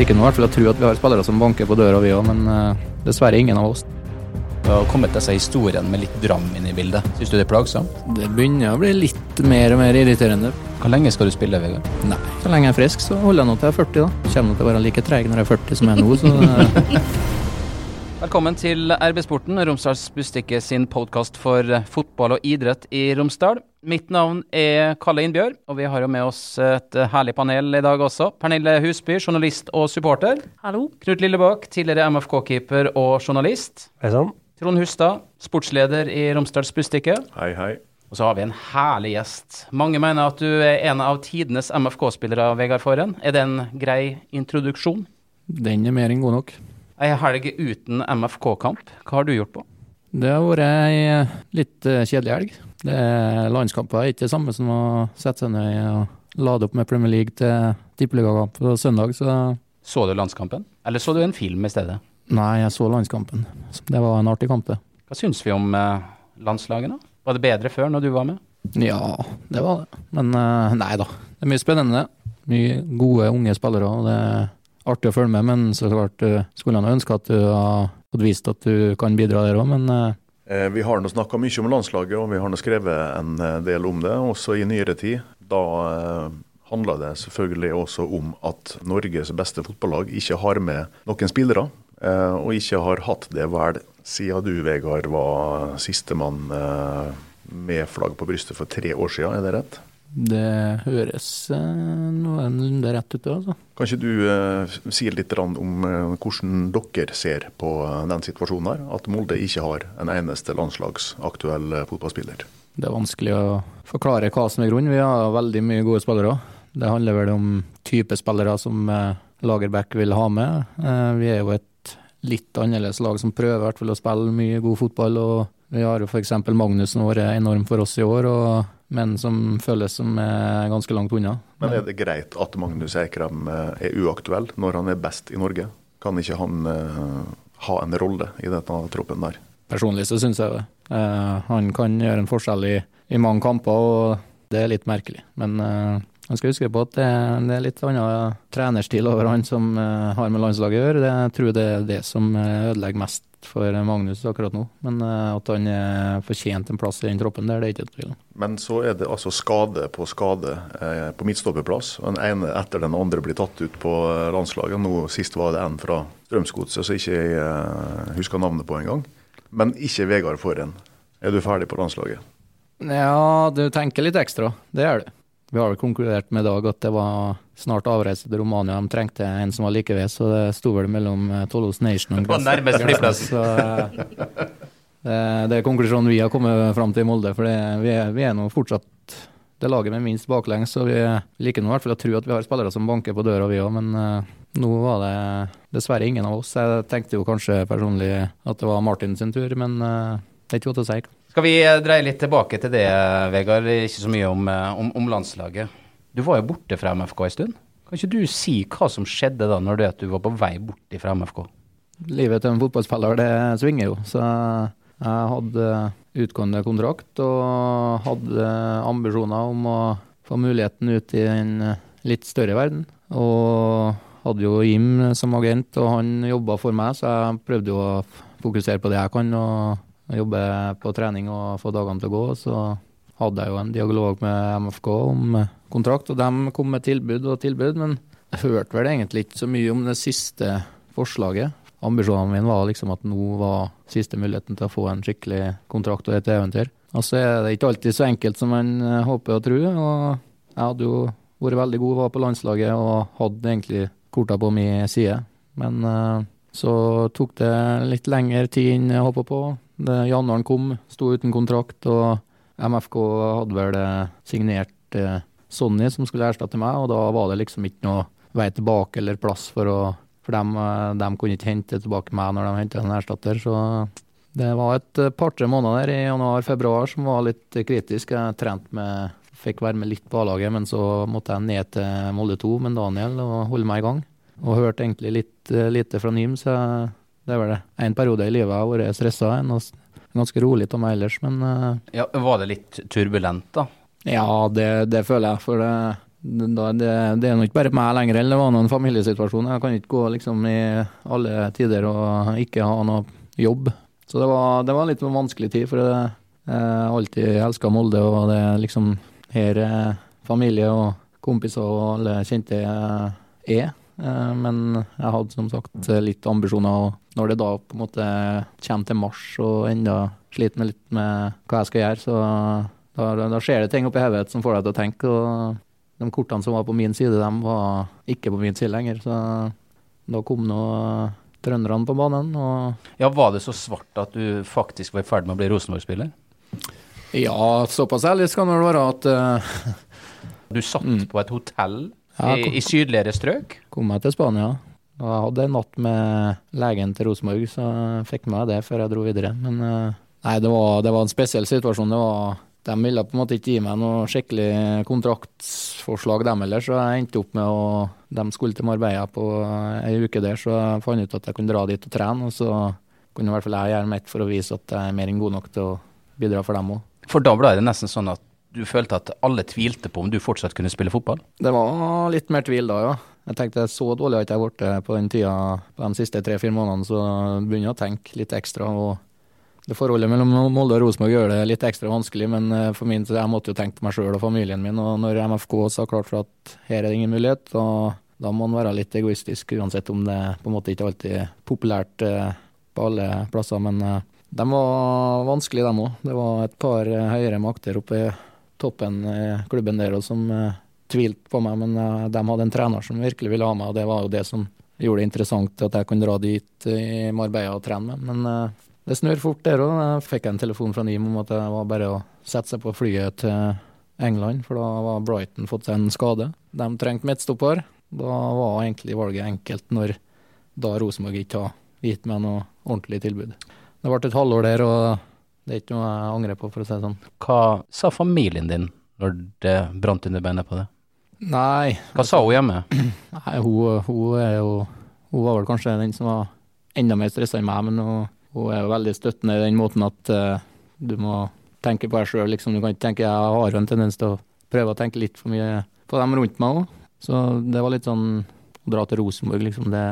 Liker nå i hvert fall å tro at vi har spillere som banker på døra, vi òg, men uh, dessverre ingen av oss. Det har kommet disse historiene med litt dram inn i bildet. Syns du det er plagsomt? Det begynner å bli litt mer og mer irriterende. Hvor lenge skal du spille, Vegard? Nei, så lenge jeg er frisk, så holder jeg nå til jeg er 40, da. Kommer nå til å være like treg når jeg er 40 som jeg er nå, så uh, Velkommen til RB-sporten, Romsdals Bustikke sin podkast for fotball og idrett i Romsdal. Mitt navn er Kalle Innbjørg, og vi har jo med oss et herlig panel i dag også. Pernille Husby, journalist og supporter. Hallo. Knut Lillebakk, tidligere MFK-keeper og journalist. Hei sann. Trond Hustad, sportsleder i Romsdals Bustikke. Hei, hei. Og så har vi en herlig gjest. Mange mener at du er en av tidenes MFK-spillere, Vegard Forhen. Er det en grei introduksjon? Den er mer enn god nok. Ei helg uten MFK-kamp, hva har du gjort på? Det har vært ei litt eh, kjedelig helg. Det er Landskamper er ikke det samme som å sette seg ned og lade opp med Premier League til tippeligakamp på søndag, så Så du landskampen, eller så du en film i stedet? Nei, jeg så landskampen. Det var en artig kamp, det. Hva syns vi om landslagene? landslaget, da? Var det bedre før, når du var med? Ja, det var det. Men eh, nei da. Det er mye spennende. Mye gode, unge spillere. og det artig å følge med, men så klart uh, skulle han ønske at du fått vist at du kan bidra der òg, men uh, Eh, Vi har nå snakka mye om landslaget, og vi har nå skrevet en eh, del om det, også i nyere tid. Da eh, handla det selvfølgelig også om at Norges beste fotballag ikke har med noen spillere. Eh, og ikke har hatt det vel siden du, Vegard, var sistemann eh, med flagg på brystet for tre år siden, er det rett? Det høres uh, noenlunde rett ut, altså. Kan ikke du eh, si litt om eh, hvordan dere ser på eh, den situasjonen her? At Molde ikke har en eneste landslagsaktuell eh, fotballspiller? Det er vanskelig å forklare hva som er grunnen. Vi har veldig mye gode spillere. Det handler vel om type spillere som uh, Lagerbäck vil ha med. Eh, vi er jo et litt annerledes lag som prøver hvert fall å spille mye god fotball. og Vi har jo f.eks. Magnus som har vært enorm for oss i år, og, men som føles som er ganske langt unna. Men er det greit at Magnus Eikrem eh, er uaktuell når han er best i Norge? Kan ikke han eh, ha en rolle i denne troppen der? Personlig så syns jeg det. Eh, han kan gjøre en forskjell i, i mange kamper, og det er litt merkelig. Men man skal huske på at det, det er litt annen trenerstil over han som har med landslaget å gjøre. Det, jeg tror det er det som ødelegger mest for Magnus akkurat nå. Men eh, at han er fortjent en plass i den troppen der, det er ikke tvil om. Men så er det altså skade på skade eh, på midtstopperplass. Den ene etter den andre blir tatt ut på eh, landslaget. Nå Sist var det en fra Strømsgodset som ikke jeg eh, husker navnet på engang. Men ikke Vegard Forhen. Er du ferdig på landslaget? Ja, du tenker litt ekstra. Det er du. Vi har vel konkludert med i dag at det var snart avreise til Romania. De trengte en som var like ved, så det sto vel mellom eh, Nation og var nærmest flyplassen. Eh, det, er konklusjonen vi har kommet fram til i Molde. For vi, er, vi er nå fortsatt det laget med minst baklengs, så vi liker nå i hvert fall å tro at vi har spillere som banker på døra, vi òg. Men uh, nå var det dessverre ingen av oss. Jeg tenkte jo kanskje personlig at det var Martin sin tur, men det er ikke godt å si. Skal vi dreie litt tilbake til det, Vegard? Ikke så mye om, om, om landslaget. Du var jo borte fra MFK en stund. Kan ikke du si hva som skjedde da, når du, var på vei bort fra MFK? Livet til en fotballspiller, det svinger jo. Så jeg hadde utgående kontrakt og hadde ambisjoner om å få muligheten ut i en litt større verden. Og hadde jo Jim som agent, og han jobba for meg, så jeg prøvde jo å fokusere på det jeg kan. og jobbe på trening og få dagene til å gå. Så hadde jeg jo en dialog med MFK om kontrakt, og de kom med tilbud og tilbud. Men jeg hørte vel egentlig ikke så mye om det siste forslaget. Ambisjonen min var liksom at nå var siste muligheten til å få en skikkelig kontrakt og et eventyr. Og så er det ikke alltid så enkelt som man håper og tror. Og jeg hadde jo vært veldig god, var på landslaget og hadde egentlig korta på min side. Men uh, så tok det litt lengre tid enn jeg håpa på. Det, januaren kom, sto uten kontrakt, og MFK hadde vel signert eh, Sonny som skulle erstatte meg, og da var det liksom ikke noe vei tilbake eller plass for å For de, de kunne ikke hente tilbake meg når de hentet en erstatter, så det var et par-tre måneder i januar-februar som var litt kritisk. Jeg trent med Fikk være med litt på A-laget, men så måtte jeg ned til Molde 2 med Daniel og holde meg i gang. Og hørte egentlig litt lite fra Nym, så det er vel en periode i livet jeg har vært stressa. Ganske rolig av meg ellers, men Ja, Var det litt turbulent, da? Ja, det, det føler jeg. For det, det, det er nå ikke bare meg lenger, eller det var noen familiesituasjon. Jeg kan ikke gå liksom i alle tider og ikke ha noe jobb. Så det var, det var litt vanskelig tid, for jeg har alltid elska Molde, og det er liksom her familie og kompiser og alle kjente er. Eh, men jeg hadde som sagt litt ambisjoner, og når det da på en måte kommer til mars og enda sliter med litt med hva jeg skal gjøre, så da, da skjer det ting oppi hodet som får deg til å tenke. og de kortene som var på min side, de var ikke på min side lenger. Så da kom nå trønderne på banen. ja, Var det så svart at du faktisk var i ferd med å bli Rosenborg-spiller? Ja, såpass ærlig skal det vel være at uh, Du satt mm. på et hotell ja, i, i, sydligere strøk? Kom meg til Spania. Og jeg hadde en natt med legen til Rosenborg, så jeg fikk med det før jeg dro videre. Men uh, nei, det var, det var, en spesiell situasjon. Det var de ville på en måte ikke gi meg noe skikkelig kontraktsforslag, dem heller, så jeg endte opp med å De skulle til Marbella på ei uke der, så jeg fant ut at jeg kunne dra dit og trene. Og så kunne i hvert fall jeg gjøre mitt for å vise at jeg er mer enn god nok til å bidra for dem òg. For da ble det nesten sånn at du følte at alle tvilte på om du fortsatt kunne spille fotball? Det var litt mer tvil da, ja. Jeg tenkte så dårlig har jeg ikke blitt på den tida på de siste tre-fire månedene, så begynner jeg å tenke litt ekstra. og det Forholdet mellom Molde og Rosenborg gjør det litt ekstra vanskelig, men eh, for min jeg måtte jo tenke på meg sjøl og familien min. og Når MFK sa klart for at her er det ingen mulighet, da, da må man være litt egoistisk, uansett om det på en måte ikke alltid er populært eh, på alle plasser. Men eh, de var vanskelige, dem òg. Det var et par høyere makter oppe i toppen i klubben der og som tvilte på meg, men de hadde en trener som virkelig ville ha meg, og det var jo det som gjorde det interessant at jeg kunne dra dit i Marbella og trene med. Men det snør fort der òg. Jeg fikk en telefon fra NIM om at det var bare å sette seg på flyet til England, for da var Brighton fått seg en skade. De trengte midtstopper. Da var egentlig valget enkelt, når da Rosenborg ikke har gitt meg noe ordentlig tilbud. Det ble et halvår der, og det er ikke noe jeg angrer på, for å si det sånn. Hva sa familien din når det brant under beinet på det? Nei Hva sa hun hjemme? Nei, hun, hun, er jo Hun var vel kanskje den som var enda mer stressa enn meg, men hun hun er jo veldig støttende i den måten at uh, du må tenke på deg sjøl. Liksom. Du kan ikke tenke Jeg har jo en tendens til å prøve å tenke litt for mye på dem rundt meg òg. Så det var litt sånn å dra til Rosenborg, liksom. det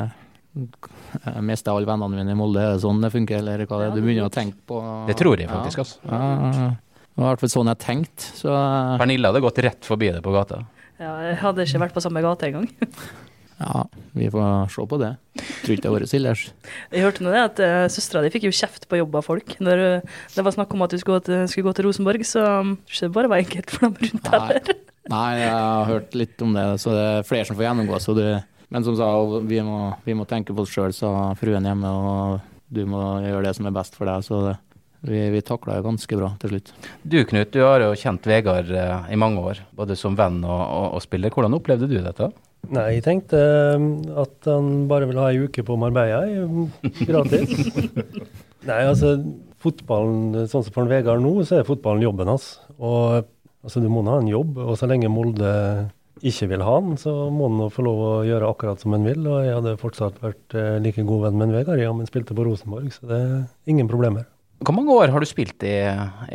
jeg mista alle vennene mine i Molde. Er det sånn det funker, eller hva det er? Du begynner å tenke på Det tror jeg faktisk, altså. Ja, det var i hvert fall sånn jeg tenkte. Så Pernille hadde gått rett forbi det på gata. Ja, jeg hadde ikke vært på samme gate engang. Ja, vi får se på det. Tror ikke det har vært Silders. Jeg hørte nå det at uh, søstera di fikk jo kjeft på jobb av folk. Når uh, det var snakk om at du skulle gå til, skulle gå til Rosenborg, så um, ikke det bare var enkelt for dem rundt heller. Nei, jeg har hørt litt om det, så det er flere som får gjennomgå. Så det, men som sa, vi må, vi må tenke på oss sjøl, sa fruen hjemme, og du må gjøre det som er best for deg. Så det, vi, vi takla det ganske bra til slutt. Du Knut, du har jo kjent Vegard uh, i mange år, både som venn og, og, og spiller. Hvordan opplevde du dette? Nei, jeg tenkte um, at han bare ville ha ei uke på Marbella gratis. Nei, altså fotballen, sånn som for Vegard nå, så er fotballen jobben hans. Og altså, du må ha en jobb, og så lenge Molde ikke vil ha han, så må han få lov å gjøre akkurat som han vil. Og jeg hadde fortsatt vært uh, like god venn med en Vegard ja, om han spilte på Rosenborg, så det er ingen problemer. Hvor mange år har du spilt i,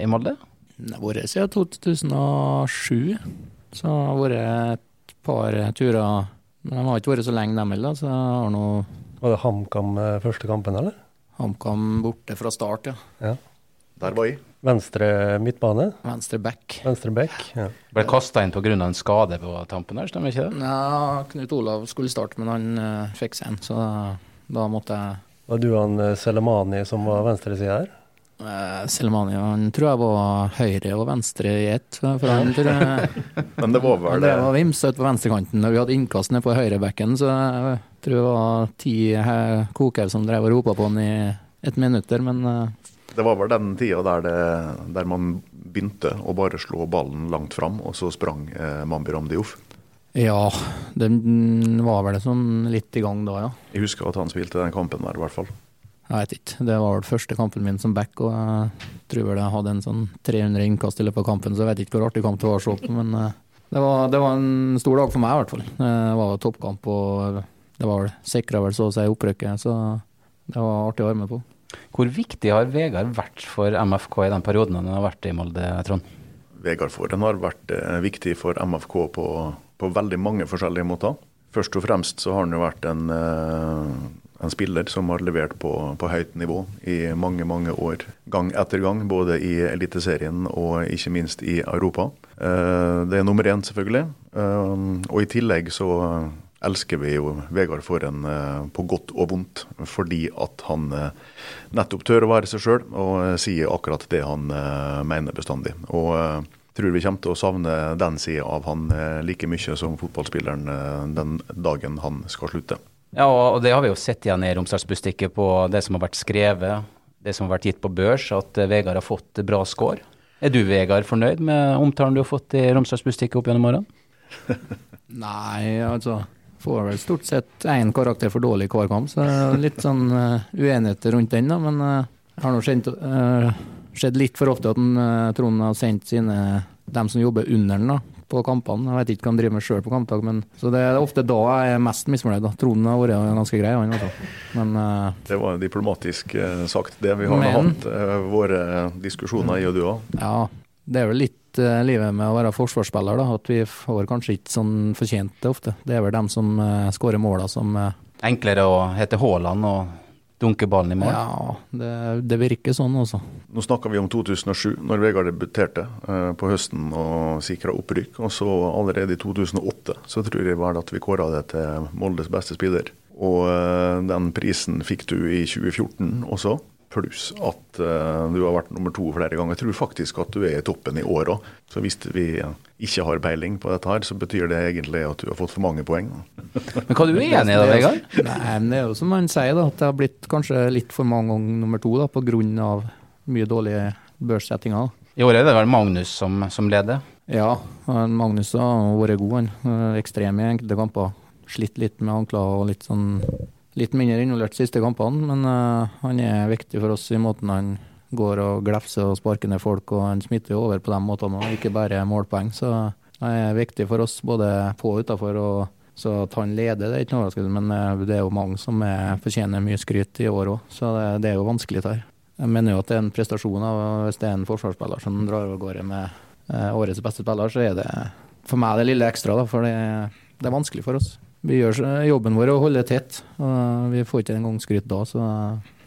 i Molde? Det har vært siden 2007. Så det har vært par turer. Men de har ikke vært så lenge, dem heller. Så jeg har noe Var det HamKam eh, første kampen, eller? HamKam borte fra start, ja. ja. Der var jeg. Venstre midtbane? Venstre back. Venstre back, ja. Ble kasta inn pga. en skade på tampen der, stemmer ikke det? Ja, Knut Olav skulle starte, men han uh, fikk seg en, så da, da måtte jeg Var du han uh, Selemani som var venstresida her? Uh, Selmani han tror jeg var høyre og venstre i ett. Men det var vel det var vimsa ut på venstrekanten Og vi hadde innkast nede på høyrebekken. Så jeg tror det var ti koker som drev og ropa på han i et minutt der, men uh, Det var vel den tida der, det, der man begynte å bare slå ballen langt fram, og så sprang eh, Mambi Ramdiouf? Ja, den var vel sånn litt i gang da, ja. Jeg husker at han spilte den kampen der, i hvert fall. Jeg vet ikke. Det var vel første kampen min som back, og jeg tror vel jeg hadde en sånn 300 innkast i løpet av kampen, så jeg vet ikke hvor artig kamp det var å se på. Men eh, det var, det var, en stor dag for meg, i hvert fall. Det var toppkamp, og det var sikra vel så å si opprykket, så det var artig å være med på. Hvor viktig har Vegard vært for MFK i den perioden han har vært i Molde, Trond? Vegard Forhen har vært eh, viktig for MFK på, på på veldig mange forskjellige måter. Først og fremst så har han jo vært en, en spiller som har levert på, på, høyt nivå i mange, mange år. Gang etter gang, både i Eliteserien og ikke minst i Europa. Det er nummer én, selvfølgelig. Og i tillegg så elsker vi jo Vegard for en på godt og vondt, fordi at han nettopp tør å være seg sjøl og sier akkurat det han mener bestandig. Og tror vi kommer til å savne den sida av han like mye som fotballspilleren den dagen han skal slutte. Ja, og det har vi jo sett igjen i Romsdalsbustikket på det som har vært skrevet, det som har vært gitt på børs, at Vegard har fått bra score. Er du, Vegard, fornøyd med omtalen du har fått i Romsdalsbustikket opp gjennom årene? Nei, altså får vel stort sett én karakter for dårlig hver kamp, så litt sånn uh, uenigheter rundt den, da. Men uh, jeg har nå skjedd, uh, skjedd litt for ofte at den, Trond har sendt sine dem som jobber under den, da, på kampene. Jeg vet ikke hva han driver med sjøl på kampdag, men så det er ofte da jeg er mest misfornøyd. Trond har vært ganske grei, han også. Men uh, Det var diplomatisk uh, sagt, det. Vi har men, hatt uh, våre diskusjoner, jeg og du òg. Ja, det er vel litt livet med å være forsvarsspiller, da. At vi får kanskje ikke sånn fortjent det ofte. Det er vel dem som skårer måla som Enklere å hete Haaland og dunke ballen i mål? Ja, det, det virker sånn også. Nå snakker vi om 2007, når Vegard debuterte eh, på høsten og sikra opprykk. Og så allerede i 2008 så tror jeg vel at vi kåra det til Moldes beste spiller. Og eh, den prisen fikk du i 2014 også pluss at uh, du har vært nummer to flere ganger. Jeg tror faktisk at du er i toppen i år òg. Så hvis vi ikke har peiling på dette her, så betyr det egentlig at du har fått for mange poeng. Men hva er du enig i da, Vegard? Nei, men det er jo som han sier, da, at det har blitt kanskje litt for mange ganger nummer to da, pga. mye dårlige børssettinger. I år er det vel Magnus som, som leder? Ja, Magnus har vært god. han. Ekstrem i enkelte kamper. Slitt litt med ankler og litt sånn litt mindre involvert siste kampene, men uh, han er viktig for oss i måten han går og glefser og sparker ned folk, og han smitter jo over på de måtene òg, ikke bare målpoeng. Så han er viktig for oss både på og utafor. Så at han leder, det er ikke noe overraskelse, men uh, det er jo mange som er, fortjener mye skryt i år òg, så det, det, er jo vanskelig der. Jeg mener jo at det er en prestasjon av hvis det er en forsvarsspiller som drar av gårde med uh, årets beste spiller, så er det for meg det lille ekstra, da, for det, det er vanskelig for oss vi gjør jobben vår og holder tett. Vi får ikke engang skryt da, så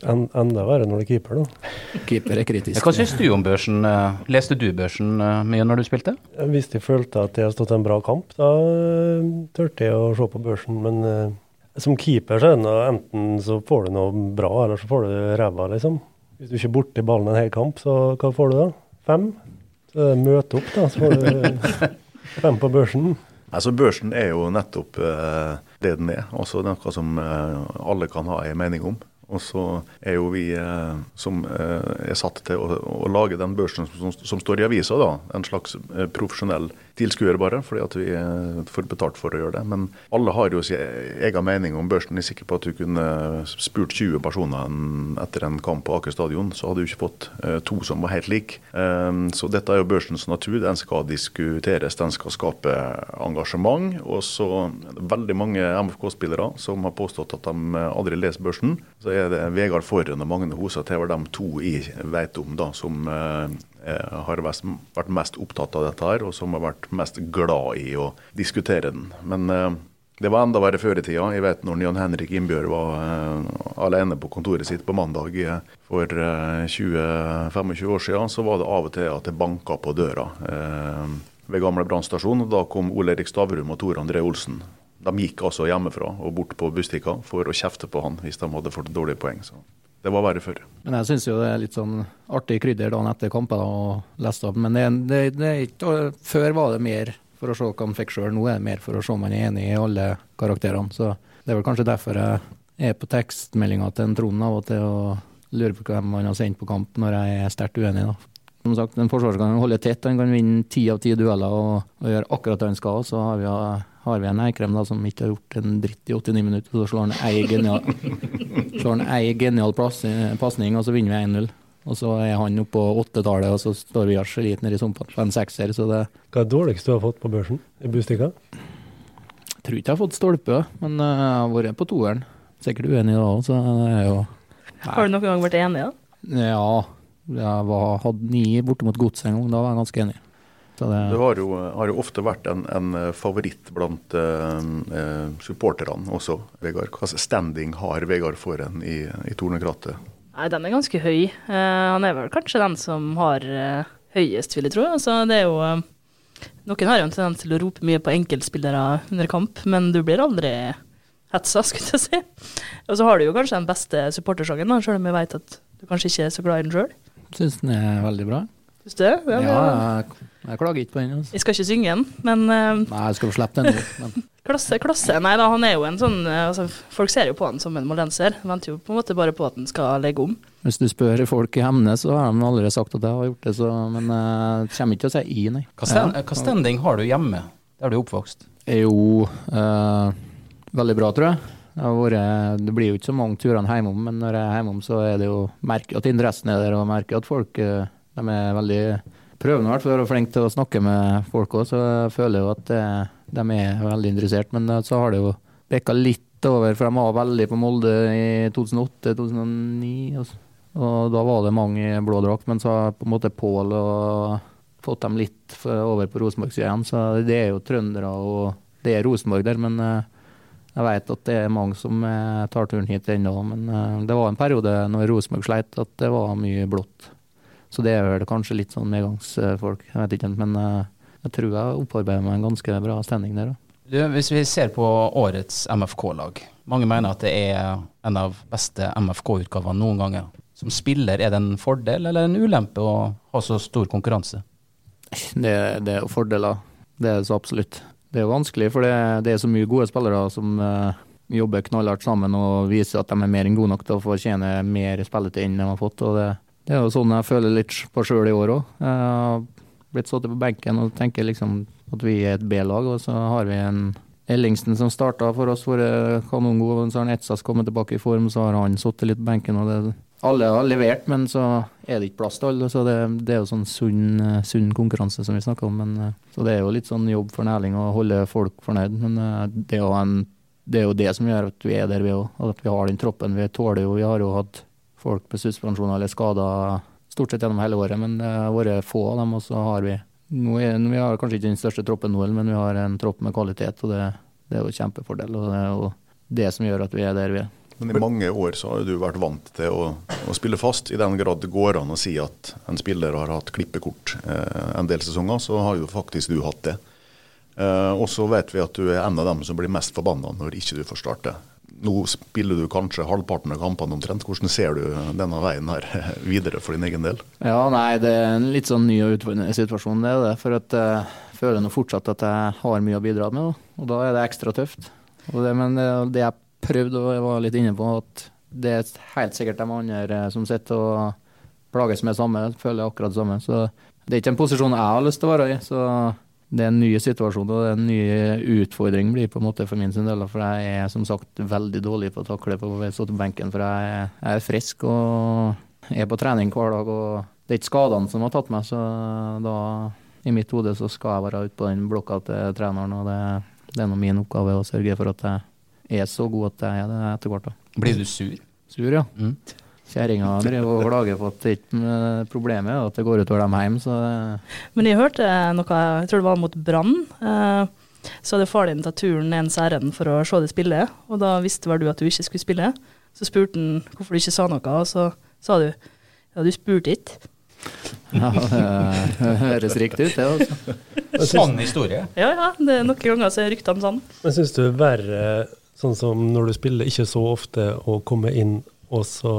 en, Enda verre når du er keeper, da. Keeper er kritisk. Hva syns du om børsen? Eh, leste du børsen eh, mye når du spilte? Hvis jeg følte at jeg har stått en bra kamp, da eh, turte jeg å se på børsen. Men som keeper så er det enten så får du noe bra, eller så får du ræva, liksom. Hvis du ikke er borti ballen en hel kamp, så hva får du da? Fem? Så møte opp, da, så får du fem på børsen. Altså Børsen er jo nettopp uh, det den er. Altså noe som uh, alle kan ha en mening om. Og så er jo vi eh, som eh, er satt til å, å, lage den børsen som, som, står i avisa, da, en slags eh, profesjonell tilskuer bare, fordi at vi får betalt for å gjøre det. Men alle har jo sin egen mening om børsen. Jeg er sikker på at du kunne spurt 20 personer etter en kamp på Aker stadion, så hadde du ikke fått to som var helt like. Så dette er jo børsens natur. Den skal diskuteres, den skal skape engasjement. Og så veldig mange MFK-spillere som har påstått at de aldri leser børsen. Så er det Vegard Forren og Magne Hosa var de to jeg vet om da, som uh, Eh, har vært mest opptatt av dette her, og som har vært mest glad i å diskutere den. Men eh, det var enda verre før i tida. Jeg vet når Jan Henrik Innbjørg var uh, alene på kontoret sitt på mandag for uh, 20-25 år siden, så var det av og til at det banka på døra ved gamle brannstasjon. Da kom Ole Erik Stavrum og Tor André Olsen. De gikk altså hjemmefra og bort på Bustika for å kjefte på han hvis de hadde fått dårlige poeng. Så. Det var verre før. Men jeg syns jo det er litt sånn artig krydder dagen etter kampen å lese opp. Men det, det, det før var det mer for å se hva han fikk sjøl, nå er det mer for å se om han er enig i alle karakterene. Så det er vel kanskje derfor jeg er på tekstmeldinga til en Trond av og til og lurer på hvem han har sendt på kamp når jeg er sterkt uenig. da. Som sagt, En kan holde tett, han kan vinne ti av ti dueller og, og gjøre akkurat det han skal. Så har vi har vi en Eikrem da, som ikke har gjort en dritt i 89 minutter, så slår han ei genial, slår han ei genial pasning, og så vinner vi 1-0. Og så er han oppe på åttetallet, og så står vi litt nede i sumpene på en sekser. Så det Hva er det dårligste du har fått på børsen i Bustika? Jeg tror ikke jeg har fått stolpe, men eh, jeg har vært på toeren. Sikkert uenig da òg, så det er jo Nei. Har du noen gang vært enig, da? Ja. Jeg var, hadde ni borte mot Godset en gang, da var jeg ganske enig. Så det, har jo, har jo ofte vært en, en favoritt blant uh, uh, supporterne også, Vegard. Hva slags standing har Vegard Forhen i, i Tornekrattet? Nei, den er ganske høy. Eh, han er vel kanskje den som har eh, høyest, vil jeg tro. Altså, det er jo eh, Noen har jo en tendens til å rope mye på enkeltspillere under kamp, men du blir aldri hetsa, skulle jeg si. Og så har du jo kanskje den beste supportersangen, sjøl om jeg vet at du kanskje ikke er så glad i den sjøl. syns den er veldig bra. Syns du det? Ja, Ja, det- jeg, jeg klager ikke på den. Altså. Jeg skal ikke synge den, men uh, Nei, jeg skal få slippe den nå. Men klasse, klasse. Nei da, han er jo en sånn eh, altså, Folk ser jo på han som en molenser. Venter jo på en måte bare på at han skal legge om. hvis du spør folk i Hemne, så har de allerede sagt at jeg har gjort det, så, men jeg kommer ikke til å si i, nei. Hva, stand, hva standing har du hjemme, der du er oppvokst? er jo uh, veldig bra, tror jeg. Det, har vært, det blir jo ikke så mange turene hjemom, men når jeg er hjemom, så er det jo merker at interessen er der, og merker at folk eh, de er veldig prøvende i hvert fall, og flinke til å snakke med folk òg, så jeg føler jo at eh, de er veldig interessert. Men eh, så har det jo bikka litt over, for de var veldig på Molde i 2008-2009. Og, da var det mange i blå drakt, men så har på en måte Pål fått dem litt over på Rosenborg igjen. Så det er jo trøndere og det er Rosenborg der, men eh, jeg vet at det er mange som tar turen hit ennå. Men det var en periode når Rosenborg sleit at det var mye blått. Så det er vel kanskje litt sånn medgangsfolk, jeg vet ikke, men eh, jeg tror jeg opparbeider meg en ganske bra standing der. da. Du, hvis vi ser på årets MFK-lag, mange mener at det er en av beste MFK-utgavene noen ganger. Som spiller, er det en fordel eller en ulempe å ha så stor konkurranse? Det, det er jo fordeler, det er det så absolutt. Det er jo vanskelig, for det, det er så mye gode spillere som uh, jobber knallhardt sammen og viser at de er mer enn gode nok til å fortjene mer spilletid enn de har fått. og det, det er jo sånn jeg føler litt på sjøl i år òg. Jeg har blitt sittet på benken og tenker liksom at vi er et B-lag, og så har vi en Ellingsen som starta for oss, vært kanongod. og Så har Etsas kommet tilbake i form, så har han sittet litt på benken. og det alle har levert, men så er det ikke plass til alle. så Det, det er jo sånn sunn, eh, sunn konkurranse som vi snakker om. Men, eh, så det er jo litt sånn jobb for Erling å holde folk fornøyd. Men eh, det er jo, en, det, er jo det som gjør at vi er der vi òg. At vi har den troppen. Vi tåler jo Vi har jo hatt folk med suspensjoner eller skader stort sett gjennom hele året, men det har vært få av dem. Og så har vi nå er, Vi har kanskje ikke den største troppen nå, men vi har en tropp med kvalitet, og det, det er jo kjempefordel. Og det er jo det som gjør at vi er der vi er. Men i mange år så har du vært vant til å, å spille fast. I den grad det går an å si at en spiller har hatt klippekort eh, en del sesonger, så har jo faktisk du hatt det. Eh, og så vet vi at du er en av dem som blir mest forbanna når ikke du får starte. Nå spiller du kanskje halvparten av kampene omtrent. Hvordan ser du denne veien her videre for din egen del? Ja, nei, det er en litt sånn ny og utfordrende situasjon, det er det. For at jeg føler nå fortsatt at jeg har mye å bidra med, da. og da er det ekstra tøft. Det, men det, det jeg prøvde, og var litt inne på, at det er helt sikkert de andre som sitter og plages med det samme, føler akkurat det samme. Så det er ikke en posisjon jeg har lyst til å være i. så det er en ny situasjon og en ny utfordring blir på en måte for min sin del. For jeg er som sagt veldig dårlig på å takle på benken, for jeg er, frisk og er på trening hver dag. og Det er ikke skadene som har tatt meg, så da i mitt hode så skal jeg være ute på den blokka til treneren. og Det, det er nå min oppgave å sørge for at jeg er så god at jeg er det etter hvert. Blir du sur? Sur, ja. Mm. Kjerringa driver og klager på at det ikke problemet er at det går utover dem hjemme, så Men jeg hørte noe, jeg tror det var mot Brann. Eh, så hadde far din tatt turen ens ærend for å se det spille, og da visste vel du at du ikke skulle spille. Så spurte han hvorfor du ikke sa noe, og så sa du ja, du spurte ikke. ja, det høres riktig ut, det. også. Sann historie. Ja ja, det er noen ganger så er ryktene sann. Men syns du det er verre sånn som når du spiller ikke så ofte, å komme inn og så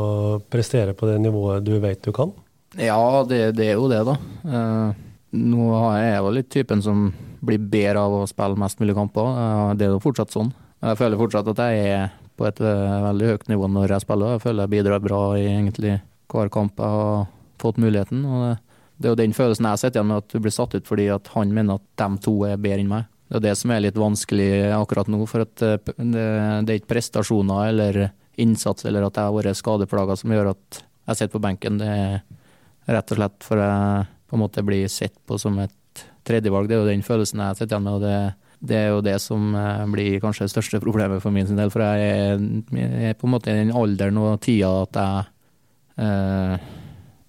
prestere på det nivået du vet du kan? Ja, det, det er jo det, da. Eh, nå er jeg jo litt typen som blir bedre av å spille mest mulig kamper. Eh, det er jo fortsatt sånn. Jeg føler fortsatt at jeg er på et eh, veldig høyt nivå når jeg spiller. Jeg føler jeg bidrar bra i egentlig hver kamp jeg har fått muligheten. Og det, det er jo den følelsen jeg sitter igjen med, at du blir satt ut fordi at han mener at de to er bedre enn meg. Det er det som er litt vanskelig akkurat nå, for at eh, det, det er ikke prestasjoner eller innsats eller at jeg har vært skadeplaga som gjør at jeg sitter på benken. Det er rett og slett for jeg på en måte blir sett på som et tredjevalg. Det er jo den følelsen jeg sitter igjen med, og det, det er jo det som eh, blir kanskje det største problemet for min sin del. For jeg er, jeg er på en måte i den alderen og tida at jeg eh,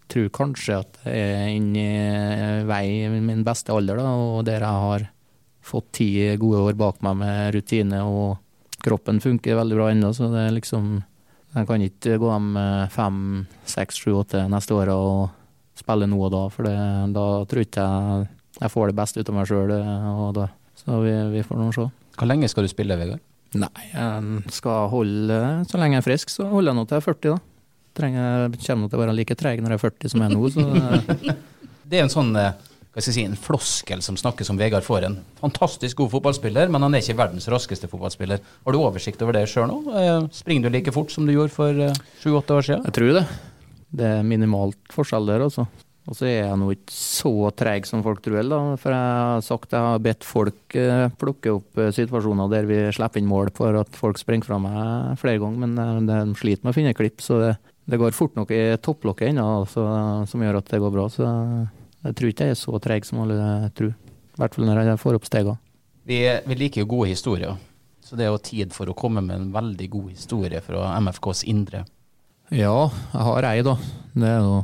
tror kanskje at jeg er inne i vei i min beste alder, da, og der jeg har fått ti gode år bak meg med rutine, og kroppen funker veldig bra ennå, så det er liksom Jeg kan ikke gå hjem fem, seks, sju, åtte neste år og spille nå og da, for det, da tror ikke jeg jeg får det beste ut av meg sjøl, så vi, vi får nå se. Hvor lenge skal du spille, Vegard? Nei, jeg skal holde Så lenge jeg er frisk, så holder jeg nå til jeg er 40, da. Trenger, kommer nå til å være like treg når jeg er 40 som jeg er nå, så Det er en sånn eh, hva skal jeg si, en floskel som snakkes om Vegard får en fantastisk god fotballspiller, men han er ikke verdens raskeste fotballspiller. Har du oversikt over det sjøl nå? Eh, springer du like fort som du gjorde for eh, sju-åtte år siden? Jeg tror det. Det er minimalt forskjell der, altså. Og så er jeg nå ikke så treg som folk tror, da. For jeg har sagt jeg har bedt folk eh, plukke opp situasjoner der vi slipper inn mål for at folk springer fra meg flere ganger, men de sliter med å finne klipp. Så det, det går fort nok i topplokket ennå, altså, som gjør at det går bra. Så jeg tror ikke jeg er så treg som alle tror. I hvert fall når jeg får opp stegene. Vi, vi liker jo gode historier, så det er jo tid for å komme med en veldig god historie fra MFKs indre. Ja, jeg har ei, da. Det er jo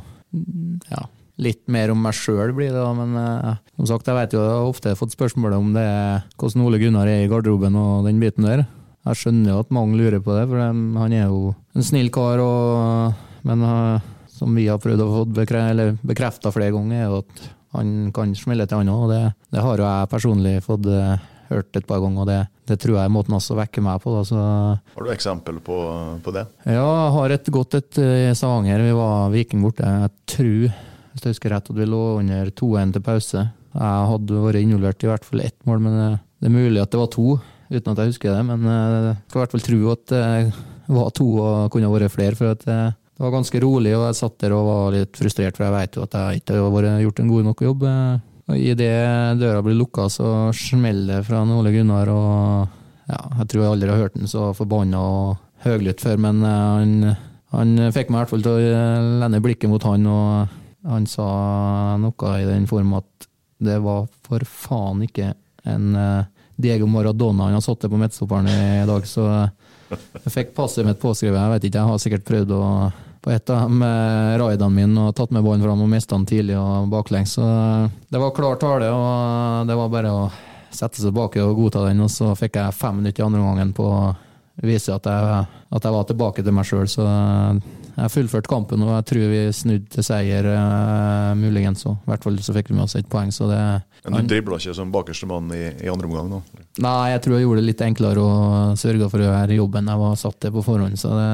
ja, litt mer om meg sjøl blir det, da. Men eh, som sagt, jeg vet jo jeg har ofte fått spørsmål om det er hvordan Ole Gunnar er i garderoben og den biten der. Jeg skjønner jo at mange lurer på det, for han er jo en snill kar. Og, men uh, som vi har prøvd å få bekrefta flere ganger, er at han kan smelle til han og Det, det har jo jeg personlig fått uh, hørt et par ganger, og det, det tror jeg er måten også å vekke meg på. Da, så. Har du eksempel på, på, det? Ja, jeg har et godt et i Stavanger. Vi var Viking borte. Jeg tror hvis jeg husker rett, at vi lå under 2-1 til pause. Jeg hadde vært involvert i hvert fall ett mål, men det er mulig at det var to, uten at jeg husker det. Men jeg skal i hvert fall tro at det var to og kunne vært flere. for at det var ganske rolig, og jeg satt der og var litt frustrert, for jeg vet jo at jeg ikke har gjort en god nok jobb. Og Idet døra blir lukka, så smeller det fra Ole Gunnar. og ja, Jeg tror jeg aldri har hørt den så forbanna og høylytt før, men han, han fikk meg i hvert fall til å lende blikket mot han. og han sa noe i den form at det var for faen ikke en uh, Diego Maradona han har satt på midtstopperen i dag, så jeg fikk passet mitt påskrevet. Jeg vet ikke, jeg har sikkert prøvd å på et av de raidene mine og tatt med ballen fram og mista den tidlig og baklengs. Så det var klar tale, og det var bare å sette seg tilbake og godta den. Og så fikk jeg fem minutter i andre omgangen på å vise at jeg, at jeg var tilbake til meg sjøl. Så jeg fullførte kampen, og jeg tror vi snudde til seier, uh, muligens òg. I hvert fall så fikk vi med oss et poeng. Så det, Men du dribla ikke som bakerste mann i, i, andre omgang? nå? Nei, jeg tror jeg gjorde det litt enklere og sørga for å gjøre jobben jeg var satt til på forhånd. Så det,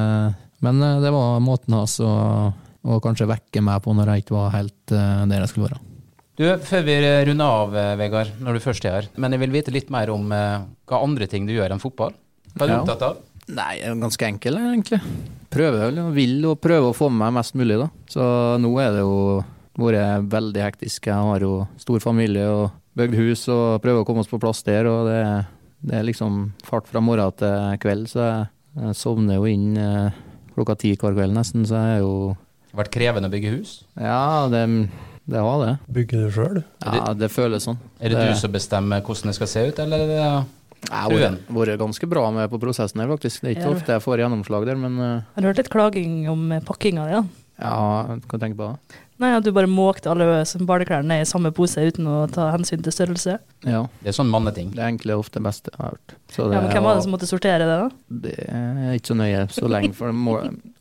men uh, det var måten hans å, å, kanskje vekke meg på når jeg ikke var helt uh, der jeg skulle være. Du, Før vi runder av, Vegard, når du først er her, men jeg vil vite litt mer om hva andre ting du gjør enn fotball. Hva er du ja. opptatt av? Nei, jeg er ganske enkel, egentlig. Prøver og vil og prøver å få med meg mest mulig, da. Så nå er det jo vært veldig hektisk. Jeg har jo stor familie og bygd hus og prøver å komme oss på plass der. Og det, det er liksom fart fra morgen til kveld, så jeg, jeg sovner jo inn eh, klokka ti hver kveld nesten, så er jo Det vært krevende å bygge hus? Ja, det, det har det. Bygger du sjøl? Ja, det føles sånn. Er det, det du som bestemmer hvordan det skal se ut, eller er det jeg har vært ganske bra med på prosessen her, faktisk. Det er ikke ofte jeg får gjennomslag der, men uh, Har du hørt litt klaging om pakkinga di, da? Ja, hva tenker du på da? Nei, At du bare måkte alle barneklærne i samme pose uten å ta hensyn til størrelse? Ja. Det er sånn manneting. Det er egentlig ofte det beste jeg har hørt. ja, men Hvem var det som måtte sortere det, da? Det er ikke så nøye så lenge. For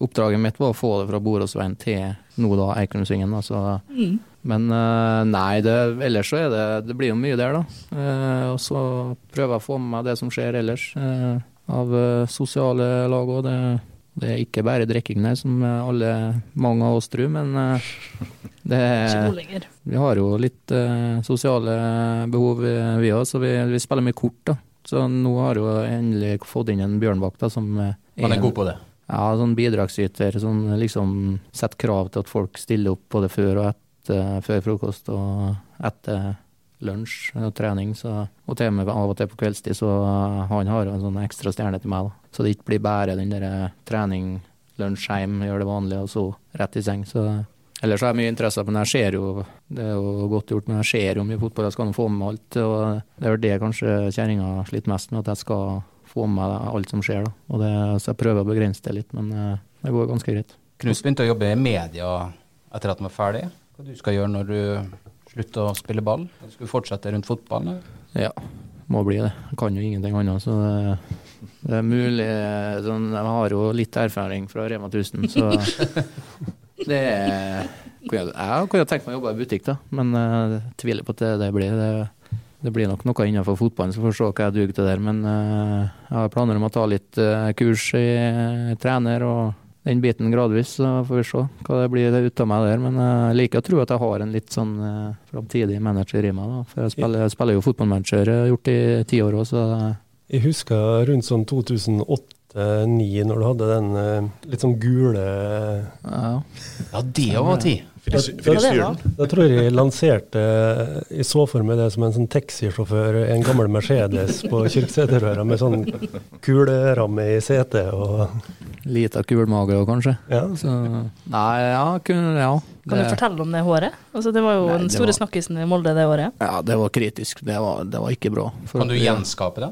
oppdraget mitt var å få det fra Boråsveien til nå da Eikrumsvingen. Altså. mm. Men uh, nei, det, ellers så er det Det blir jo mye der, da. Uh, og så prøver jeg å få med meg det som skjer ellers. Uh, av sosiale lag òg. Det, er ikke bare drikking der, som alle, mange av oss tror, men det er Vi har jo litt sosiale behov, vi òg, så vi, vi, spiller mye kort, da. Så nå har jo endelig fått inn en bjørnvakt da, som er Han er god på det? Ja, sånn bidragsyter som liksom setter krav til at folk stiller opp både før og etter, før frokost og etter lunsj og trening. Så, og til og med av og til på kveldstid, så han har en sånn ekstra stjerne til meg. Da. Så det ikke blir bare den der eh, trening, lunsj hjem, gjør det vanlig, og så rett i seng. Så Ellers har jeg mye interesse, men jeg ser jo Det er jo godt gjort, men jeg ser jo mye fotball. Jeg skal nå få med alt. og Det er vel det kanskje kjerringa sliter mest med, at jeg skal få med meg alt som skjer. Da. Og det, så jeg prøver å begrense det litt, men eh, det går ganske greit. Knut begynte å jobbe i media etter at han var ferdig? Hva du skal gjøre når du slutter å spille ball? Skal du fortsette rundt fotballen? Ja, må bli det. Jeg kan jo ingenting annet. Så det, det er mulig sånn, Jeg har jo litt erfaring fra Rema 1000, så det er jeg, kunne tenkt meg å jobbe i butikk, da, men jeg tviler på at det, det blir. Det, det blir nok noe innenfor fotballen, så får vi se hva jeg duger til der. Men eh, jeg har planer om å ta litt eh, kurs i eh, trener og den biten gradvis, så får vi se hva det blir ut av meg der. Men jeg liker å tro at jeg har en litt sånn uh, framtidig manager i meg, da. For jeg spiller, jeg spiller jo fotballmanager, jeg har gjort det i ti år òg, så Jeg husker rundt sånn 2008-2009, når du hadde den eh, litt sånn gule ja. Ja, det var tid. Fris- Frisyren. Da tror jeg jeg lanserte Jeg så for meg det som en sånn taxisjåfør, en gammel Mercedes på Kyrksæterøra med sånn kuleramme i setet og Lita kulmage òg, kanskje. Ja. Så Nei, ja, kunne, ja. Kan du fortelle om det håret? Altså, det var jo Nei, den store var- snakkisen i Molde det året. Ja, det var kritisk. Det var, det var ikke bra. For Kan du gjenskape det?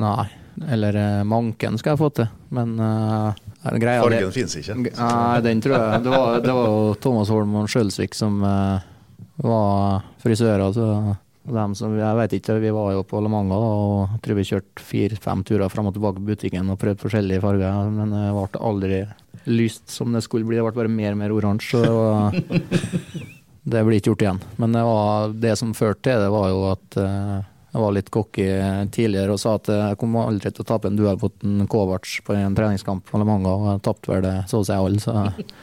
Nei. Eller eh, manken skal jeg få til, men uh, greia Fargen finnes ikke. Nei, den tror jeg Det var, det var jo Thomas Holm og Skjølsvik som uh, var frisører. Så dem som, jeg vet ikke, Vi var jo på La Manga da, og tror vi kjørte fire-fem turer fram og tilbake på butikken og prøvde forskjellige farger, men det ble aldri lyst som det skulle bli. Det ble bare mer og mer oransje. Det, det blir ikke gjort igjen. Men det, var, det som førte til det, var jo at eh, jeg var litt cocky tidligere og sa at jeg kom aldri til å tape en duell mot en Kovac på en treningskamp eller mange Manga, og jeg tapte vel det så å si alle, så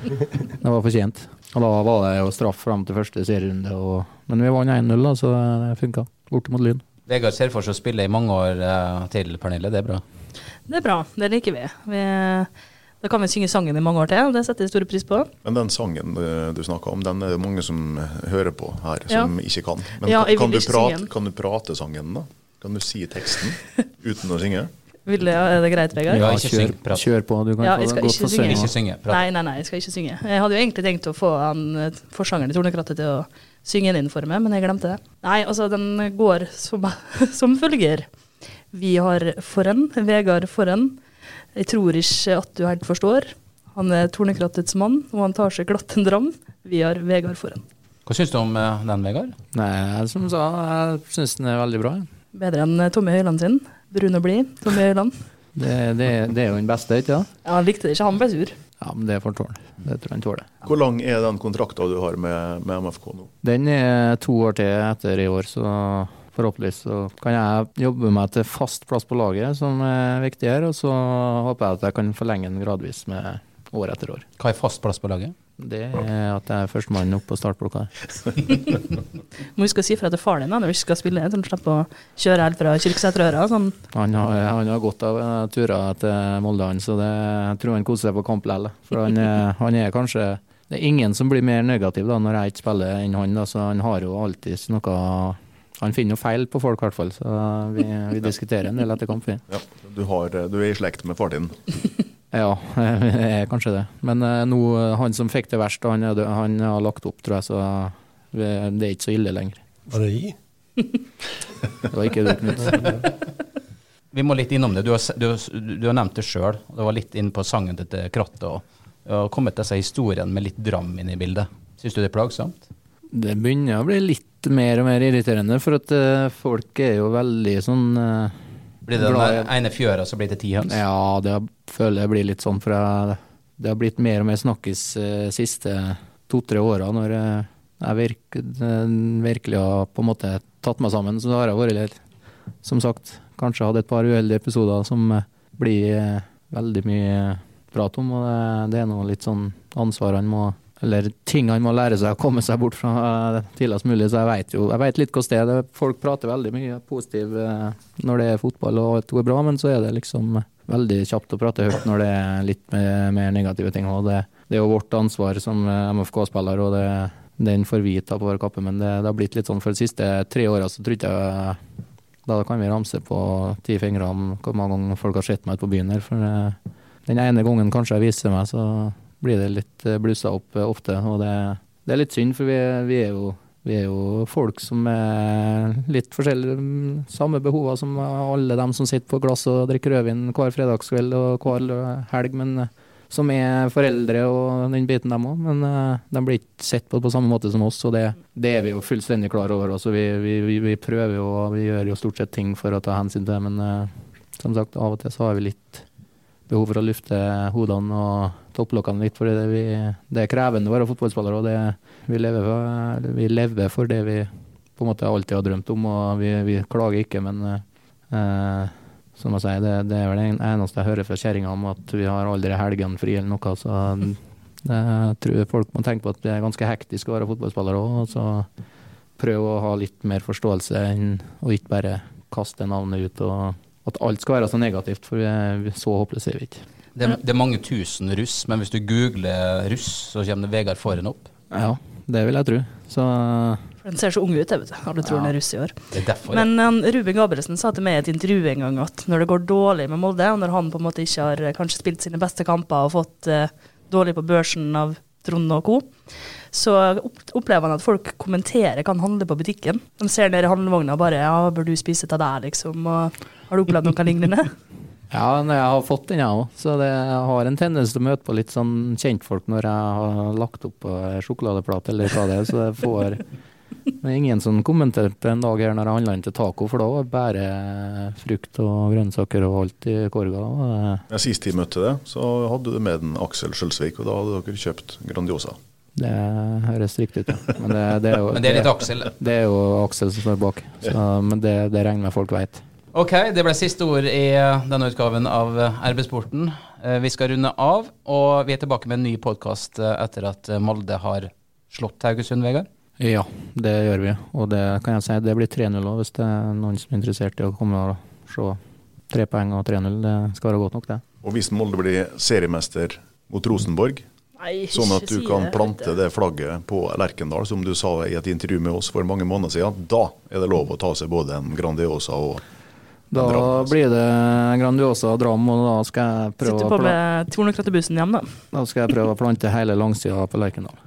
det var fortjent. Og da var det jo straff fram til første serierunde, og, men vi vant 1-0, da, så det funka. Borte mot Lyn. Vegard ser for seg å spille i mange år eh, til, Pernille. Det er bra. Det er bra, det liker vi. vi da kan vi synge sangen i mange år til, og det setter jeg stor pris på. Men den sangen eh, du snakka om, den er det mange som hører på her, som ikke kan. Men Ja, kan, vil du ikke prate, kan du prate sangen, da? Kan du si teksten uten å synge? Vil det, er det greit, Vegard? Ja, Ja, kjør, kjør på, du kan Ja, få jeg skal godt ikke synge. synge. Ikke synge. Nei, nei, nei, jeg skal ikke synge. Jeg hadde jo egentlig tenkt å få han eh, forsangeren i Tornekrattet til å synge den inn for meg, men jeg glemte det. Nei, altså, den går som, som følger. Vi har foran, Vegard foran. Jeg tror ikke at du helt forstår. Han er Tornekrattets mann, og han tar seg glatt en dram. Vi har Vegard foran. Hva syns du om eh, den, Vegard? Nei, som sa, jeg syns den er veldig bra. Bedre enn eh, Tommy Høiland sin. Brun og blid, Tommy Høiland. Det, det, det er jo den beste, ikke sant? Ja, han likte det ikke, han ble sur. Ja, men det får tåle. Det tror jeg han tåler. Hvor lang er den kontrakta du har med, med MFK nå? Den er to år til etter i år, så forhåpentligvis så kan jeg jobbe meg til fast plass på laget, som er viktig her. Og så håper jeg at jeg kan forlenge den gradvis med år etter år. Hva er fast plass på laget? Det er at jeg er førstemann opp på startblokka. Må huske å si fra til faren din når du ikke skal spille, så han slipper å kjøre helt fra Kyrksæterøra. Sånn. Han har, han har godt av eh, turer til Molde, han, så det, jeg tror han koser seg på kamp likevel. For han, han er kanskje Det er ingen som blir mer negativ da når jeg ikke spiller enn han, da, så han har jo alltid noe Han finner jo feil på folk, i hvert fall. Så vi, vi diskuterer en del etter kamp. Ja, du, har, du er i slekt med faren din. Ja, jeg er kanskje det. Men eh, nå, han som fikk det verst, han, død, han har lagt opp, tror jeg, så vi, det er ikke så ille lenger. Var det i? Det var ikke du, Knut. Vi må litt innom det. Du har, du, du har nevnt det sjøl. Det var litt inn på sangen til krattet. Og, og kommet disse historiene med litt dram inn i bildet. Syns du det er plagsomt? Det begynner å bli litt mer og mer irriterende, for at uh, folk er jo veldig sånn uh, Blir det den Glad ene fjøra så blir det ti høns? Ja, det føler jeg blir litt sånn, for jeg, det har blitt mer og mer snakkis uh, siste to-tre åra, når eh, jeg virk, virkelig har på en måte tatt meg sammen. Så har jeg vært litt, som sagt, kanskje hatt et par uheldige episoder som blir veldig mye prat om, og det, det er noe litt sånn ansvar han må eller ting han må lære seg å komme seg bort fra eh, tidligst mulig. Så jeg vet jo jeg vet litt hvordan det er. Folk prater veldig mye positivt eh, når det er fotball og det går bra, men så er det liksom veldig kjapt å prate høyt når det er litt mer, negative ting. Og det, det er jo vårt ansvar som eh, MFK-spiller, og det, den får vi ta på vår kappe. Men det, det har blitt litt sånn for de siste tre åra, så tror jeg Da kan vi ramse på ti fingre om hvor mange ganger folk har sett meg ute på byen her. For den ene gangen kanskje jeg viser meg, så blir det litt eh, blussa opp eh, ofte. Og det, det er litt synd, for vi, vi, er jo, vi er jo folk som er litt forskjellige. mm, Samme behover som alle dem som sitter på glass og drikker rødvin hver fredagskveld og hver helg. Men eh, som er foreldre og den biten, dem òg. Men de blir ikke sett på på samme måte som oss, og det, det er vi jo fullstendig klar over. Altså, vi, vi, vi, prøver jo, og vi gjør jo stort sett ting for å ta hensyn til det, men som sagt, av og til så har vi litt behov for å lufte hodene og topplokkene litt, for det, det er krevende å være fotballspiller. og det, vi, lever for, vi, lever for, det vi på en måte alltid har drømt om, og vi, vi klager ikke. Men eh, som jeg sier, det, det, er vel det eneste jeg hører fra kjerringa om at vi har aldri helgene fri eller noe. så jeg tror folk må tenke på at det er ganske hektisk å være fotballspiller òg. Så prøv å ha litt mer forståelse enn å ikke bare kaste navnet ut. og at alt skal være så negativt, for vi er så håpløse er vi ikke. Det, det, er mange tusen russ, men hvis du googler russ, så kommer det Vegard Foren opp? Ja, det vil jeg tro. Så den ser så ung ut, jeg vet du. Alle tror ja. den er russ i år. Er derfor, Men um, Ruben Gabrielsen sa til meg i et intervju en gang at når det går dårlig med Molde, og når han på en måte ikke har eh, kanskje spilt sine beste kamper og fått uh, dårlig på børsen av Trond og co., så opplever han at folk kommenterer hva han handler på butikken. De ser ned i handlevogna og bare 'ja, bør du spise det der', liksom. Og, har du opplevd noe lignende? Ja, jeg har fått den, jeg òg. Så det, jeg har en tendens til å møte på litt sånn kjentfolk når jeg har lagt opp på sjokoladeplate eller hva det er. Så jeg får det er ingen som kommenterte en dag her når jeg handla inn til taco, for da var det bare frukt og grønnsaker og alt i korga. Ja, sist jeg møtte deg, så hadde du med den Aksel Skjølsvik, og da hadde dere kjøpt Grandiosa. Det høres riktig ut, ja. Men det, det, er, jo, men det er litt Aksel? Det, det er jo Aksel som står bak, så, men det, det regner med folk veit. Ok, det ble siste ord i denne utgaven av RB-sporten. Eh, vi skal runde av, og vi er tilbake med en ny podkast eh, etter at Molde har slått Haugesund, Vegard. Ja, det gjør vi. Og det kan jeg si, det blir 3-0 òg, hvis det er noen som er interessert i å komme og se tre poeng og 3-0. Det skal være godt nok, det. Og hvis Molde blir seriemester mot Rosenborg, Nei, sånn at du kan plante det flagget på Lerkendal, som du sa i et intervju med oss for mange måneder siden, da er det lov å ta seg både en Grandiosa og da blir det Grandiosa Dram, og da skal jeg prøve Sitter på med tornekrattebussen hjem, da. Da skal jeg prøve å plante hele langsida på Lerkendal.